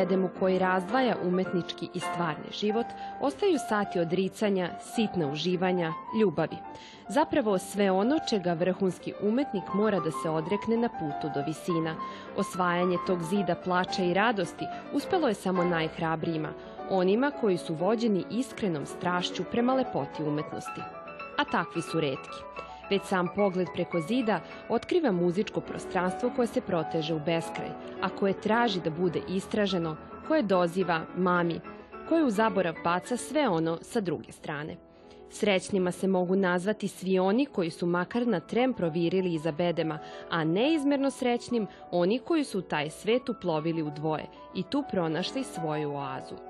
bedemu koji razdvaja umetnički i stvarni život, ostaju sati odricanja, sitna uživanja, ljubavi. Zapravo sve ono čega vrhunski umetnik mora da se odrekne na putu do visina. Osvajanje tog zida plača i radosti uspelo je samo najhrabrijima, onima koji su vođeni iskrenom strašću prema lepoti umetnosti. A takvi su redki. Već sam pogled preko zida otkriva muzičko prostranstvo koje se proteže u beskraj, a koje traži da bude istraženo, koje doziva mami, koje u zaborav baca sve ono sa druge strane. Srećnima se mogu nazvati svi oni koji su makar na trem provirili iza bedema, a neizmerno srećnim oni koji su taj svet uplovili u dvoje i tu pronašli svoju oazu.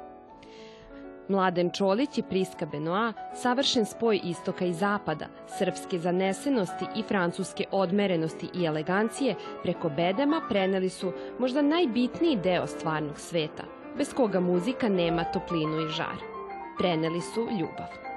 Mladen Čolić i Priska Benoa, savršen spoj istoka i zapada, srpske zanesenosti i francuske odmerenosti i elegancije, preko bedema preneli su možda najbitniji deo stvarnog sveta, bez koga muzika nema toplinu i žar. Preneli su ljubav.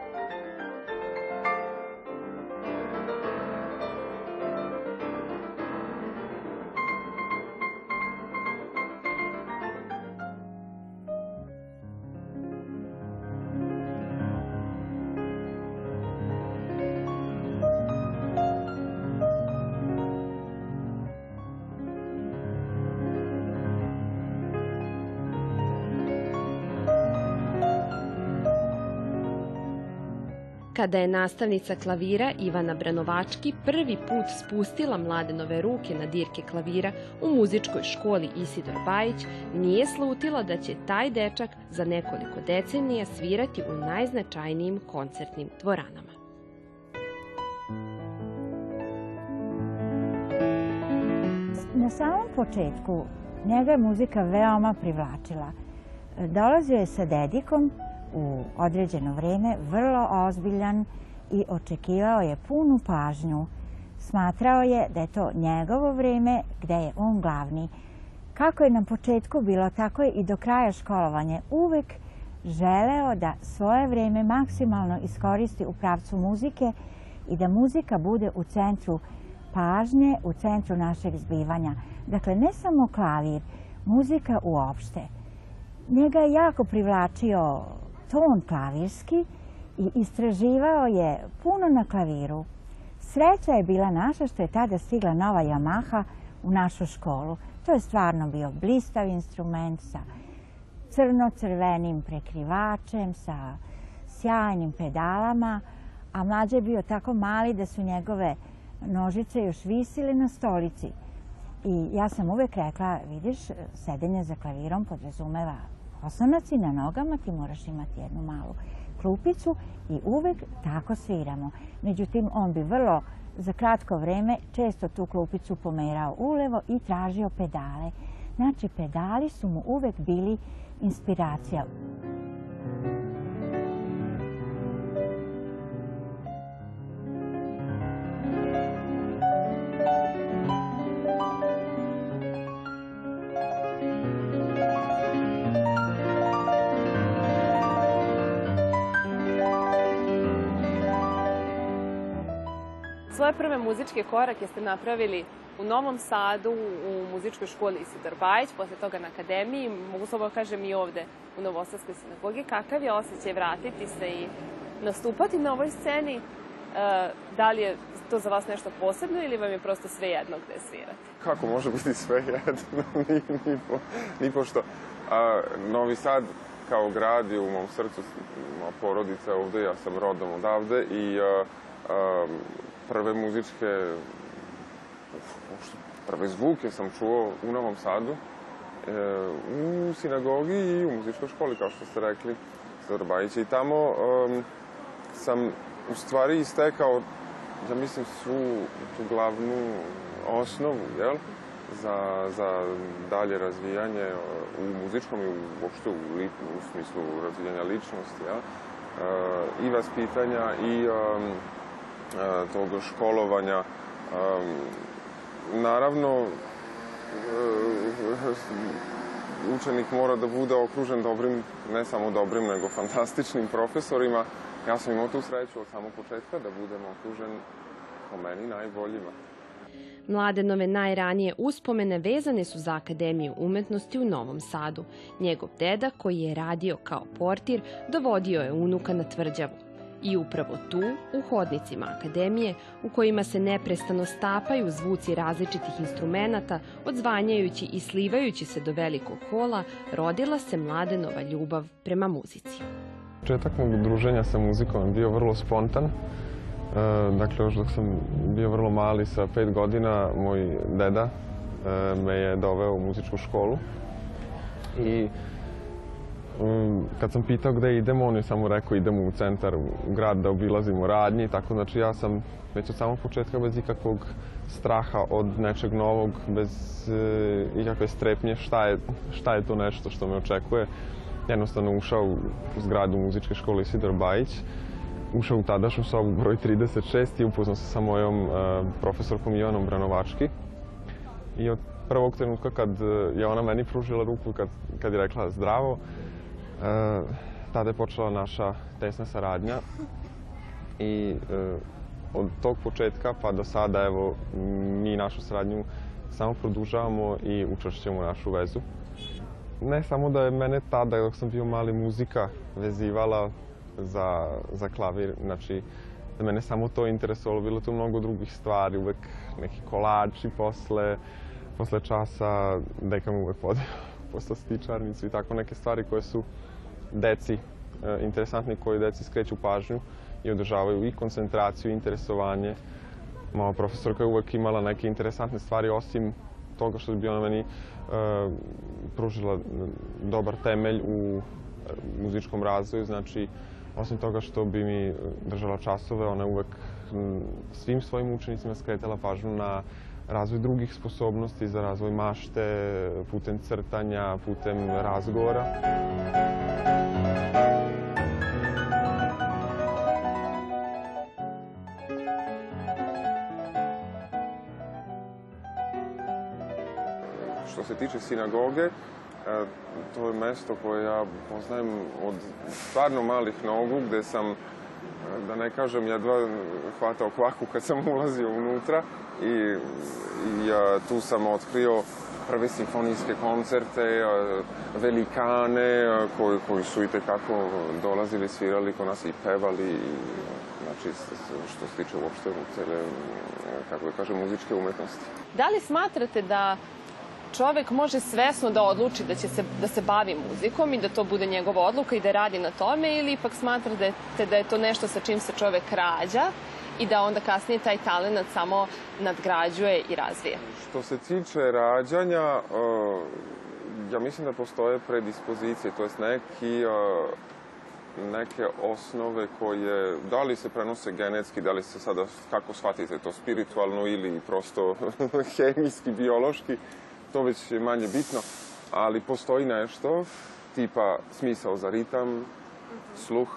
Kada je nastavnica klavira Ivana Branovački prvi put spustila mladenove ruke na dirke klavira u muzičkoj školi Isidor Bajić, nije slutila da će taj dečak za nekoliko decenija svirati u najznačajnijim koncertnim dvoranama. Na samom početku njega je muzika veoma privlačila. Dolazio je sa dedikom u određeno vreme vrlo ozbiljan i očekivao je punu pažnju. Smatrao je da je to njegovo vreme gde je on glavni. Kako je na početku bilo, tako je i do kraja školovanja uvek želeo da svoje vreme maksimalno iskoristi u pravcu muzike i da muzika bude u centru pažnje, u centru našeg zbivanja. Dakle, ne samo klavir, muzika uopšte. Njega je jako privlačio ton klavirski i istraživao je puno na klaviru. Sreća je bila naša što je tada stigla nova Yamaha u našu školu. To je stvarno bio blistav instrument sa crno-crvenim prekrivačem, sa sjajnim pedalama, a mlađe je bio tako mali da su njegove nožice još visile na stolici. I ja sam uvek rekla, vidiš, sedenje za klavirom podrazumeva osnovac i na nogama ti moraš imati jednu malu klupicu i uvek tako sviramo. Međutim, on bi vrlo za kratko vreme često tu klupicu pomerao ulevo i tražio pedale. Znači, pedali su mu uvek bili inspiracija. Svoje prve muzičke korake ste napravili u Novom Sadu, u muzičkoj školi Isidor Bajić, posle toga na akademiji, mogu slobodno da kažem i ovde u Novosadskoj sinagogi. Kakav je osjećaj vratiti se i nastupati na ovoj sceni? E, da li je to za vas nešto posebno ili vam je prosto sve jedno gde svirate? Kako može biti sve jedno? ni, ni, po, ni pošto. A, Novi Sad kao grad je u mom srcu, moja porodica ovde, ja sam rodom odavde i a, a, prve muzičke, prve zvuke sam čuo u Novom Sadu, e, u sinagogi i u muzičkoj školi, kao što ste rekli, Zorbajića. I tamo um, sam u stvari istekao, ja mislim, svu tu glavnu osnovu, jel? Za, za dalje razvijanje u muzičkom i uopšte u, u smislu razvijanja ličnosti, jel? E, i vaspitanja i um, E, tog školovanja. Naravno, e, učenik mora da bude okružen dobrim, ne samo dobrim, nego fantastičnim profesorima. Ja sam imao tu sreću od samog početka da budem okružen po meni najboljima. Mladenove najranije uspomene vezane su za Akademiju umetnosti u Novom Sadu. Njegov deda, koji je radio kao portir, dovodio je unuka na tvrđavu. I upravo tu, u hodnicima akademije, u kojima se neprestano stapaju zvuci različitih instrumenata, odzvanjajući i slivajući se do velikog hola, rodila se mladenova ljubav prema muzici. Početak mog druženja sa muzikom je bio vrlo spontan. E, dakle, još dok sam bio vrlo mali, sa pet godina, moj deda e, me je doveo u muzičku školu. I um, kad sam pitao gde idemo, on je samo rekao idemo u centar, u grad da obilazimo radnji. Tako, znači, ja sam već od samog početka bez ikakvog straha od nečeg novog, bez e, ikakve strepnje šta je, šta je to nešto što me očekuje jednostavno ušao u zgradu muzičke škole Isidor Bajić, ušao u tadašnju sobu broj 36 i upoznao se sa mojom uh, profesorkom Ivanom Branovački. I od prvog trenutka kad je ona meni pružila ruku kad, kad je rekla zdravo, tada je počela naša tesna saradnja i uh, od tog početka pa do sada evo mi našu saradnju samo produžavamo i učvršćujemo našu vezu. Ne samo da je mene tada, dok sam bio mali, muzika vezivala za, za klavir, znači da mene samo to interesovalo, bilo tu mnogo drugih stvari, uvek neki kolači posle, posle časa, deka me uvek vodio po slastičarnicu i tako neke stvari koje su deci e, interesantne, koji deci skreću pažnju i održavaju i koncentraciju i interesovanje. Moja profesorka je uvek imala neke interesantne stvari, osim toga što bi ona meni e, pružila dobar temelj u muzičkom razvoju, znači osim toga što bi mi držala časove, ona je uvek svim svojim učenicima skretala pažnju na razvoj drugih sposobnosti za razvoj mašte, putem crtanja, putem razgovora. Što se tiče sinagoge, e, to je mesto koje ja poznajem od stvarno malih nogu, gde sam, da ne kažem, jedva hvatao kvaku kad sam ulazio unutra i, i tu sam otkrio prve simfonijske koncerte, velikane koji, koji su i tekako dolazili, svirali kod nas i pevali, i, znači što se tiče uopšte cele, kako da kažem, muzičke umetnosti. Da li smatrate da čovek može svesno da odluči da će se, da se bavi muzikom i da to bude njegova odluka i da radi na tome ili ipak smatrate da je to nešto sa čim se čovek rađa i da onda kasnije taj talent samo nadgrađuje i razvije? Što se tiče rađanja, ja mislim da postoje predispozicije, to jest neki neke osnove koje, da li se prenose genetski, da li se sada, kako shvatite to, spiritualno ili prosto hemijski, biološki, to već je manje bitno, ali postoji nešto tipa smisao za ritam, sluh,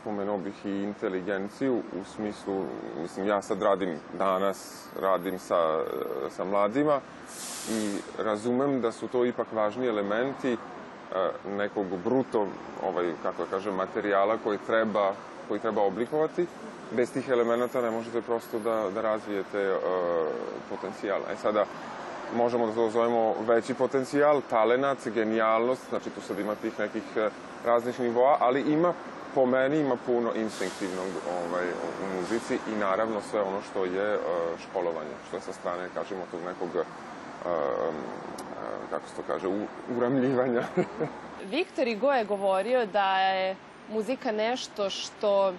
spomenuo bih i inteligenciju u smislu, mislim, ja sad radim danas, radim sa, sa mladima i razumem da su to ipak važni elementi e, nekog bruto, ovaj, kako da kažem, materijala koji treba, koji treba oblikovati. Bez tih elemenata ne možete prosto da, da razvijete uh, potencijal. E sada, možemo da to zovemo veći potencijal, talenat, genijalnost, znači tu sad ima tih nekih raznih nivoa, ali ima po meni ima puno instinktivnog ovaj, u muzici i naravno sve ono što je uh, školovanje, što je sa strane, kažemo, tog nekog, kako se to kaže, uramljivanja. Viktor Igo je govorio da je muzika nešto što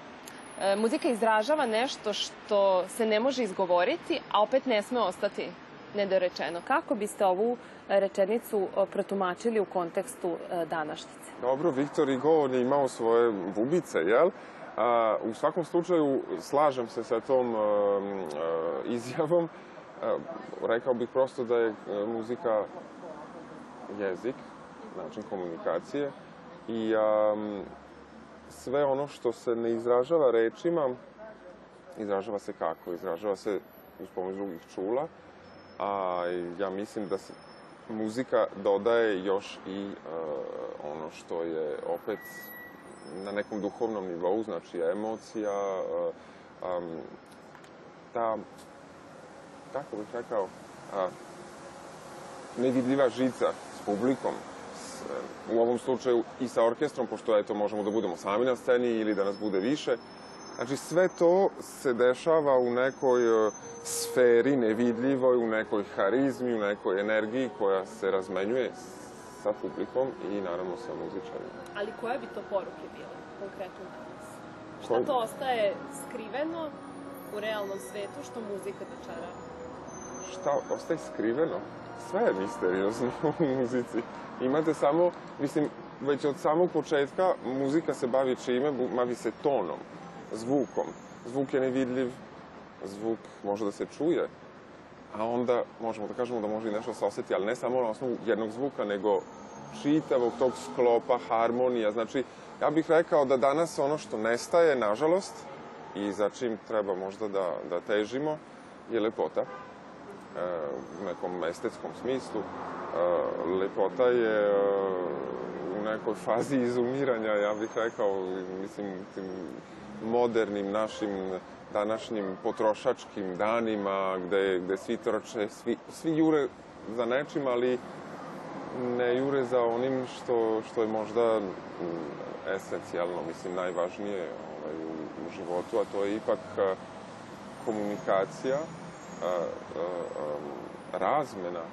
muzika izražava nešto što se ne može izgovoriti, a opet ne sme ostati nedorečeno. Kako biste ovu rečenicu protumačili u kontekstu današnjice? Dobro, Viktor Igo je imao svoje bubice, jel? A, u svakom slučaju slažem se sa tom izjavom. Rekao bih prosto da je muzika jezik, način komunikacije i sve ono što se ne izražava rečima, izražava se kako? Izražava se uz pomoć drugih čula, a ja mislim da se muzika dodaje još i uh, ono što je opet na nekom duhovnom nivou, znači emocija, uh, um, ta kako bih rekao, a, nevidljiva žica s publikom, u ovom slučaju i sa orkestrom, pošto eto možemo da budemo sami na sceni ili da nas bude više. Znači sve to se dešava u nekoj e, sferi nevidljivoj, u nekoj harizmi, u nekoj energiji koja se razmenjuje sa publikom i naravno sa muzičarima. Ali koje bi to poruke bile konkretno danas? Šta to ostaje skriveno u realnom svetu što muzika dočara? šta ostaje skriveno? Sve je misteriozno u muzici. Imate samo, mislim, već od samog početka muzika se bavi čime? Bavi se tonom, zvukom. Zvuk je nevidljiv, zvuk može da se čuje, a onda možemo da kažemo da može i nešto se osjeti, ali ne samo na osnovu jednog zvuka, nego čitavog tog sklopa, harmonija. Znači, ja bih rekao da danas ono što nestaje, nažalost, i za čim treba možda da, da težimo, je lepota u nekom estetskom smislu. E, lepota je e, u nekoj fazi izumiranja, ja bih rekao, mislim, tim modernim našim današnjim potrošačkim danima, gde, gde svi trče, svi, svi jure za nečim, ali ne jure za onim što, što je možda esencijalno, mislim, najvažnije ovaj, u, u životu, a to je ipak a, komunikacija, a, a, razmena,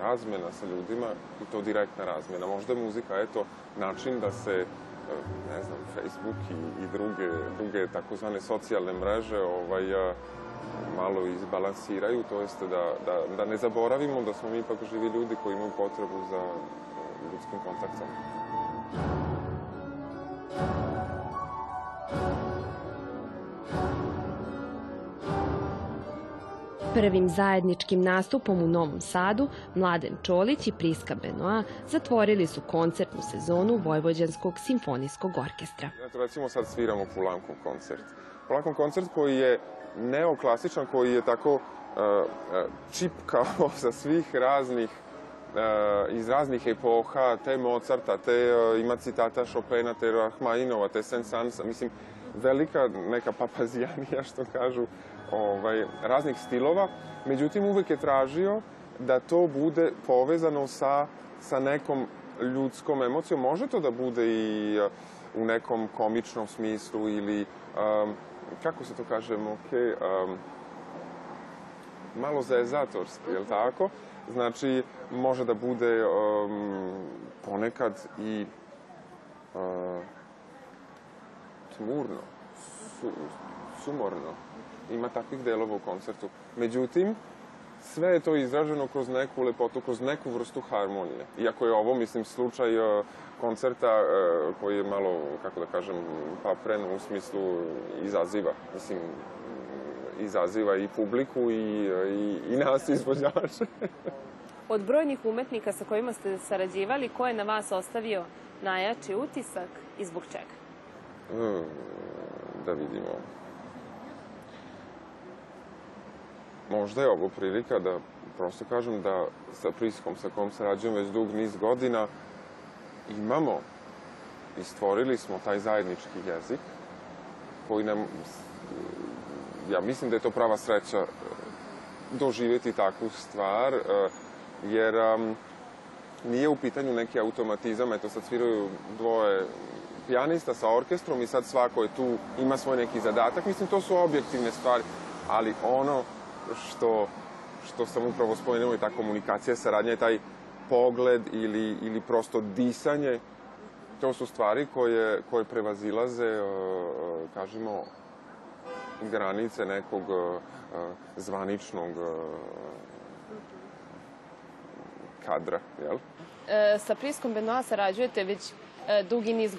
razmena sa ljudima i to direktna razmena. Možda je muzika, eto, način da se, e, ne znam, Facebook i, i druge, druge takozvane socijalne mreže ovaj, malo izbalansiraju, to jeste da, da, da ne zaboravimo da smo mi ipak živi ljudi koji imaju potrebu za ljudskim kontaktom. Prvim zajedničkim nastupom u Novom Sadu Mladen Čolić i Priska Benoa zatvorili su koncertnu sezonu Vojvođanskog simfonijskog orkestra. Eto, recimo sad sviramo Pulankov koncert. Pulankov koncert koji je neoklasičan, koji je tako uh, uh, čipkao sa svih raznih uh, iz raznih epoha, te Mozarta, te ima citata Chopina, te Rahmaninova, te Sensansa, mislim, velika neka papazijanija, što kažu, ovaj, raznih stilova. Međutim, uvek je tražio da to bude povezano sa, sa nekom ljudskom emocijom. Može to da bude i u nekom komičnom smislu ili, um, kako se to kaže, ok, um, malo zezatorski, je li tako? Znači, može da bude um, ponekad i uh, tmurno, su, sumorno. Ima takvih delova u koncertu. Međutim, sve je to izraženo kroz neku lepotu, kroz neku vrstu harmonije. Iako je ovo, mislim, slučaj uh, koncerta uh, koji je malo, kako da kažem, papren u smislu izaziva. Mislim, izaziva i publiku i, i, i nas izvođače. Od brojnih umetnika sa kojima ste sarađivali, ko je na vas ostavio najjači utisak i zbog čega? Mm, da vidimo. Možda je ovo prilika da prosto kažem da sa Priskom sa kojom sarađujem već dug niz godina imamo i stvorili smo taj zajednički jezik koji nam, ja mislim da je to prava sreća e, doživjeti takvu stvar, e, jer um, nije u pitanju neki automatizam, eto sad sviraju dvoje pijanista sa orkestrom i sad svako je tu, ima svoj neki zadatak. Mislim, to su objektivne stvari, ali ono što, što sam upravo spomenuo je ta komunikacija, saradnja je taj pogled ili, ili prosto disanje. To su stvari koje, koje prevazilaze, uh, kažemo, granice nekog uh, zvaničnog uh, kadra, jel? E, sa Priskom Benoa sarađujete već e, dugi niz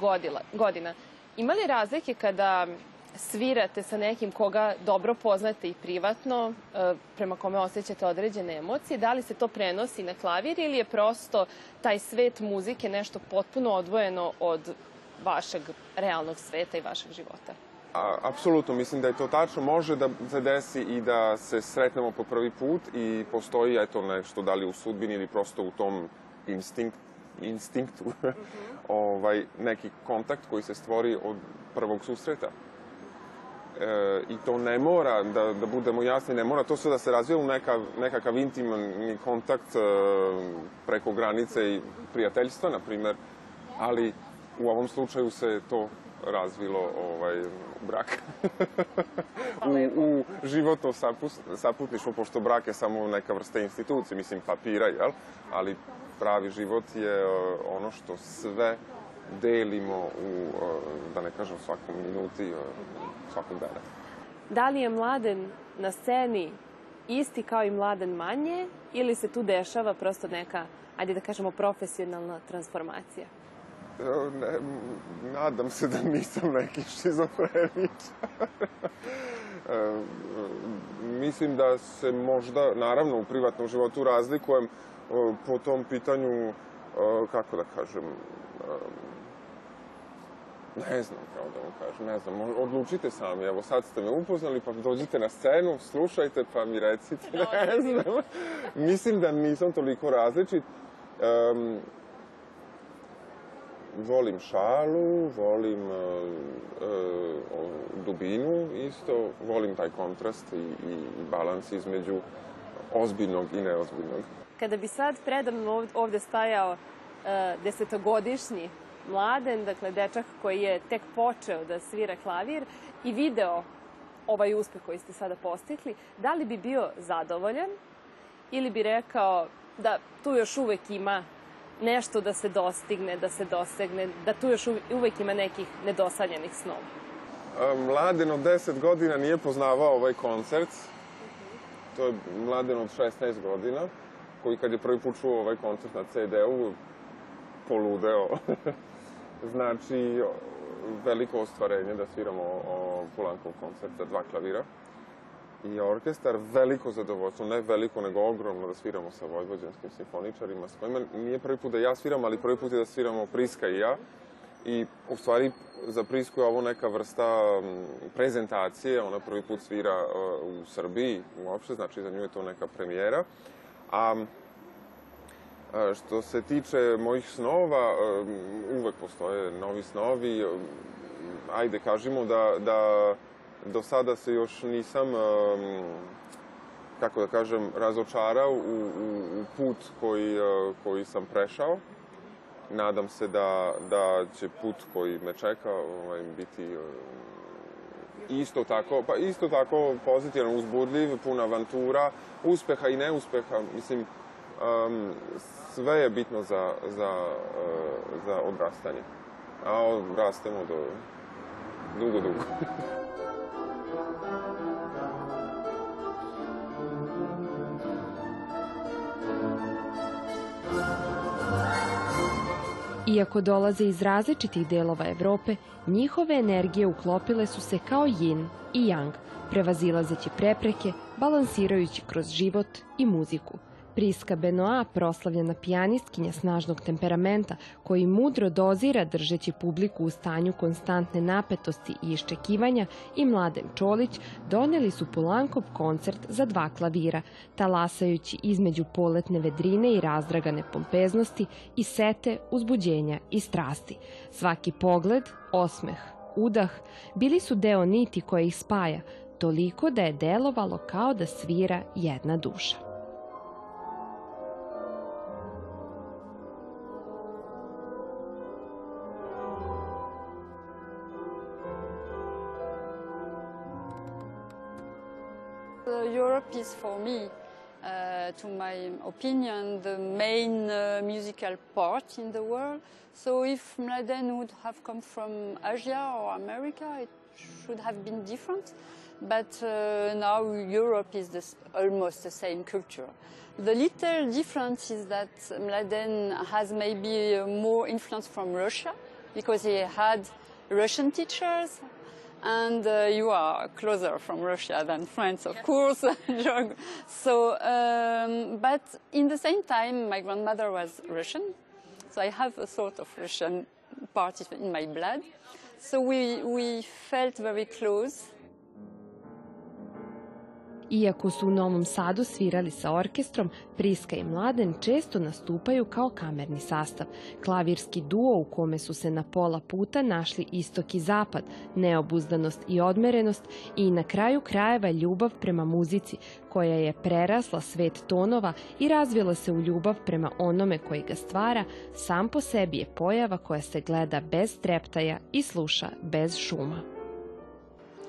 godina. Ima li razlike kada svirate sa nekim koga dobro poznate i privatno, e, prema kome osjećate određene emocije, da li se to prenosi na klavir ili je prosto taj svet muzike nešto potpuno odvojeno od vašeg realnog sveta i vašeg života? A, apsolutno, mislim da je to tačno. Može da se desi i da se sretnemo po prvi put i postoji eto nešto, da li u sudbini ili prosto u tom instinkt, instinktu, ovaj, neki kontakt koji se stvori od prvog susreta. E, I to ne mora, da, da budemo jasni, ne mora to sve da se razvija u neka, nekakav intiman kontakt e, preko granice i prijateljstva, na primer, ali u ovom slučaju se to razvilo ovaj, u brak. u, u životno saputništvo, pošto brak je samo neka vrsta institucije, mislim papira, jel? Ali pravi život je uh, ono što sve delimo u, uh, da ne kažem svakom minuti, uh, svakom dana. Da li je mladen na sceni isti kao i mladen manje ili se tu dešava prosto neka, ajde da kažemo, profesionalna transformacija? ne, nadam se da nisam neki šizofreničar. e, mislim da se možda, naravno, u privatnom životu razlikujem e, po tom pitanju, e, kako da kažem, ne znam, kao da vam kažem, ne znam, odlučite sami, evo sad ste me upoznali, pa dođite na scenu, slušajte, pa mi recite, ne znam. Mislim da nisam toliko različit. Um, volim šalu, volim uh, uh, dubinu isto, volim taj kontrast i, i balans između ozbiljnog i neozbiljnog. Kada bi sad predavno ovde stajao uh, desetogodišnji mladen, dakle dečak koji je tek počeo da svira klavir i video ovaj uspeh koji ste sada postikli, da li bi bio zadovoljan ili bi rekao da tu još uvek ima nešto da se dostigne, da se dosegne, da tu još uvek ima nekih nedosanjenih snova? Mladen od 10 godina nije poznavao ovaj koncert. To je mladen od 16 godina, koji kad je prvi put čuo ovaj koncert na CD-u, poludeo. znači, veliko ostvarenje da sviramo o Pulankov koncert za dva klavira i orkestar veliko zadovoljstvo, ne veliko nego ogromno da sviramo sa vojvođanskim simfoničarima s kojima nije prvi put da ja sviram, ali prvi put je da sviramo Priska i ja. I u stvari za Prisku je ovo neka vrsta prezentacije, ona prvi put svira u Srbiji uopšte, znači za nju je to neka premijera. A što se tiče mojih snova, uvek postoje novi snovi. Ajde, kažemo da, da do sada se još nisam, kako da kažem, razočarao u, u, u put koji, e, koji sam prešao. Nadam se da, da će put koji me čeka ovaj, biti e, isto tako, pa isto tako pozitivan, uzbudljiv, pun avantura, uspeha i neuspeha. Mislim, um, sve je bitno za, za, uh, za odrastanje. A odrastemo do dugo, dugo. Iako dolaze iz različitih delova Evrope, njihove energije uklopile su se kao yin i yang, prevazilazeći prepreke, balansirajući kroz život i muziku – Priska Benoa, proslavljena pijanistkinja snažnog temperamenta, koji mudro dozira držeći publiku u stanju konstantne napetosti i iščekivanja, i Mladen Čolić doneli su Polankov koncert za dva klavira, talasajući između poletne vedrine i razdragane pompeznosti i sete uzbuđenja i strasti. Svaki pogled, osmeh, udah, bili su deo niti koja ih spaja, toliko da je delovalo kao da svira jedna duša. Is for me, uh, to my opinion, the main uh, musical part in the world. So if Mladen would have come from Asia or America, it should have been different. But uh, now Europe is this, almost the same culture. The little difference is that Mladen has maybe more influence from Russia because he had Russian teachers and uh, you are closer from Russia than France, of course. so, um, but in the same time, my grandmother was Russian, so I have a sort of Russian part in my blood. So we, we felt very close. Iako su u Novom Sadu svirali sa orkestrom, Priska i Mladen često nastupaju kao kamerni sastav. Klavirski duo u kome su se na pola puta našli istok i zapad, neobuzdanost i odmerenost i na kraju krajeva ljubav prema muzici, koja je prerasla svet tonova i razvila se u ljubav prema onome koji ga stvara, sam po sebi je pojava koja se gleda bez treptaja i sluša bez šuma.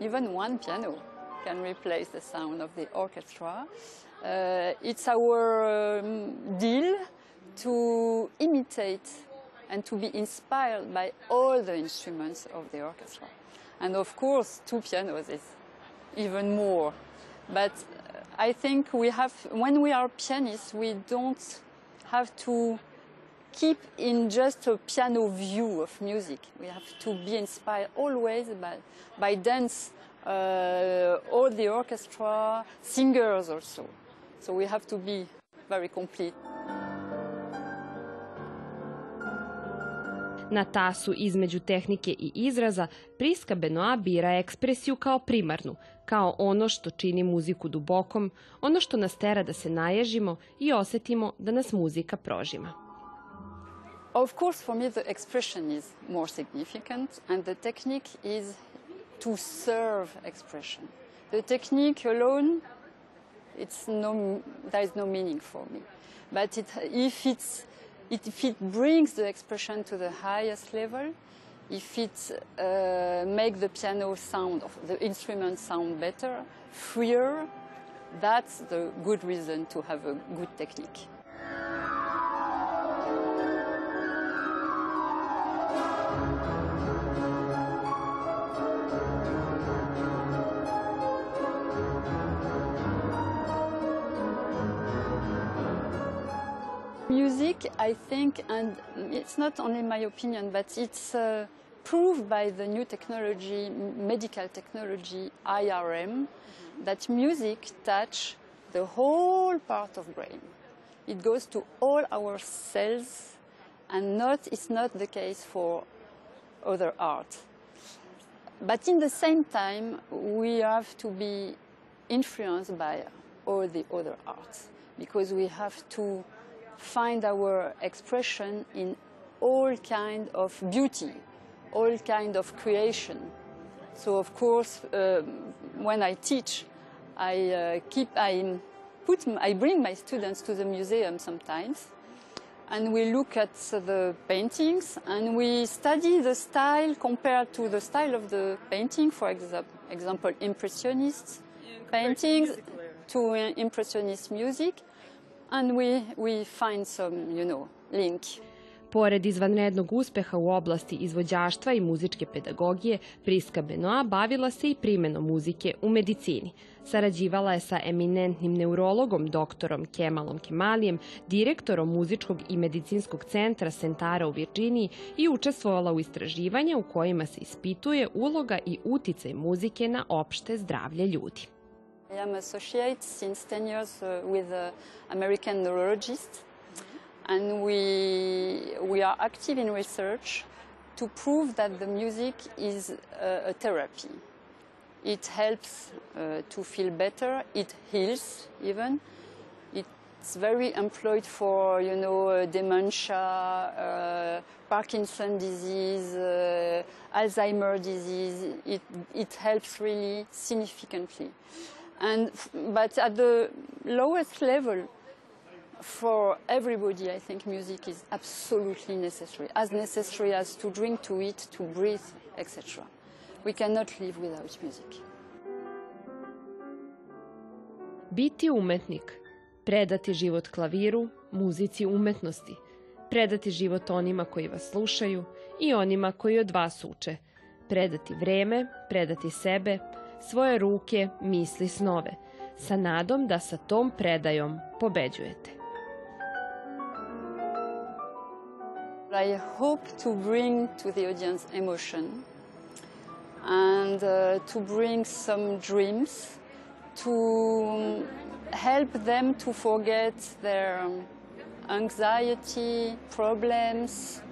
Even one piano can replace the sound of the orchestra. Uh, it's our um, deal to imitate and to be inspired by all the instruments of the orchestra. And of course, two pianos is even more. But I think we have, when we are pianists, we don't have to keep in just a piano view of music. We have to be inspired always by, by dance, uh, all the orchestra, singers also. So we have to be very complete. Na tasu između tehnike i izraza Priska Benoa bira ekspresiju kao primarnu, kao ono što čini muziku dubokom, ono što nas tera da se naježimo i osetimo da nas muzika prožima. Of course, for me, the expression is more significant, and the technique is to serve expression. The technique alone, it's no, there is no meaning for me. But it, if, it's, it, if it brings the expression to the highest level, if it uh, makes the piano sound, the instrument sound better, freer, that's the good reason to have a good technique. Music, I think, and it's not only my opinion, but it's uh, proved by the new technology, medical technology, IRM, that music touch the whole part of brain. It goes to all our cells, and not, it's not the case for other art. But in the same time, we have to be influenced by all the other arts because we have to find our expression in all kind of beauty, all kind of creation. So of course, uh, when I teach, I uh, keep, I put, I bring my students to the museum sometimes, and we look at the paintings and we study the style compared to the style of the painting. For exa example, impressionist paintings to uh, impressionist music, and we, we find some, you know, link. Pored izvanrednog uspeha u oblasti izvođaštva i muzičke pedagogije, Priska Benoa bavila se i primenom muzike u medicini. Sarađivala je sa eminentnim neurologom doktorom Kemalom Kemalijem, direktorom muzičkog i medicinskog centra Sentara u Virđiniji i učestvovala u istraživanja u kojima se ispituje uloga i uticaj muzike na opšte zdravlje ljudi. I am associate since 10 years uh, with an American neurologist, and we, we are active in research to prove that the music is a, a therapy. It helps uh, to feel better, it heals even. It's very employed for, you know, uh, dementia, uh, Parkinson disease, uh, Alzheimer disease. It, it helps really significantly. And, but at the lowest level, for everybody, I think music is absolutely necessary, as necessary as to drink, to eat, to breathe, etc. We cannot live without music. Biti umetnik, predati život klaviru, muzici umetnosti, predati život onima koji vas slušaju i onima koji od vas uče, predati vreme, predati sebe, svoje ruke, misli, snove, sa nadom da sa tom predajom pobeđujete. I hope to bring to the audience emotion and uh, to bring some dreams, to help them to forget their anxiety, problems,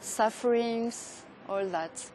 sufferings, all that.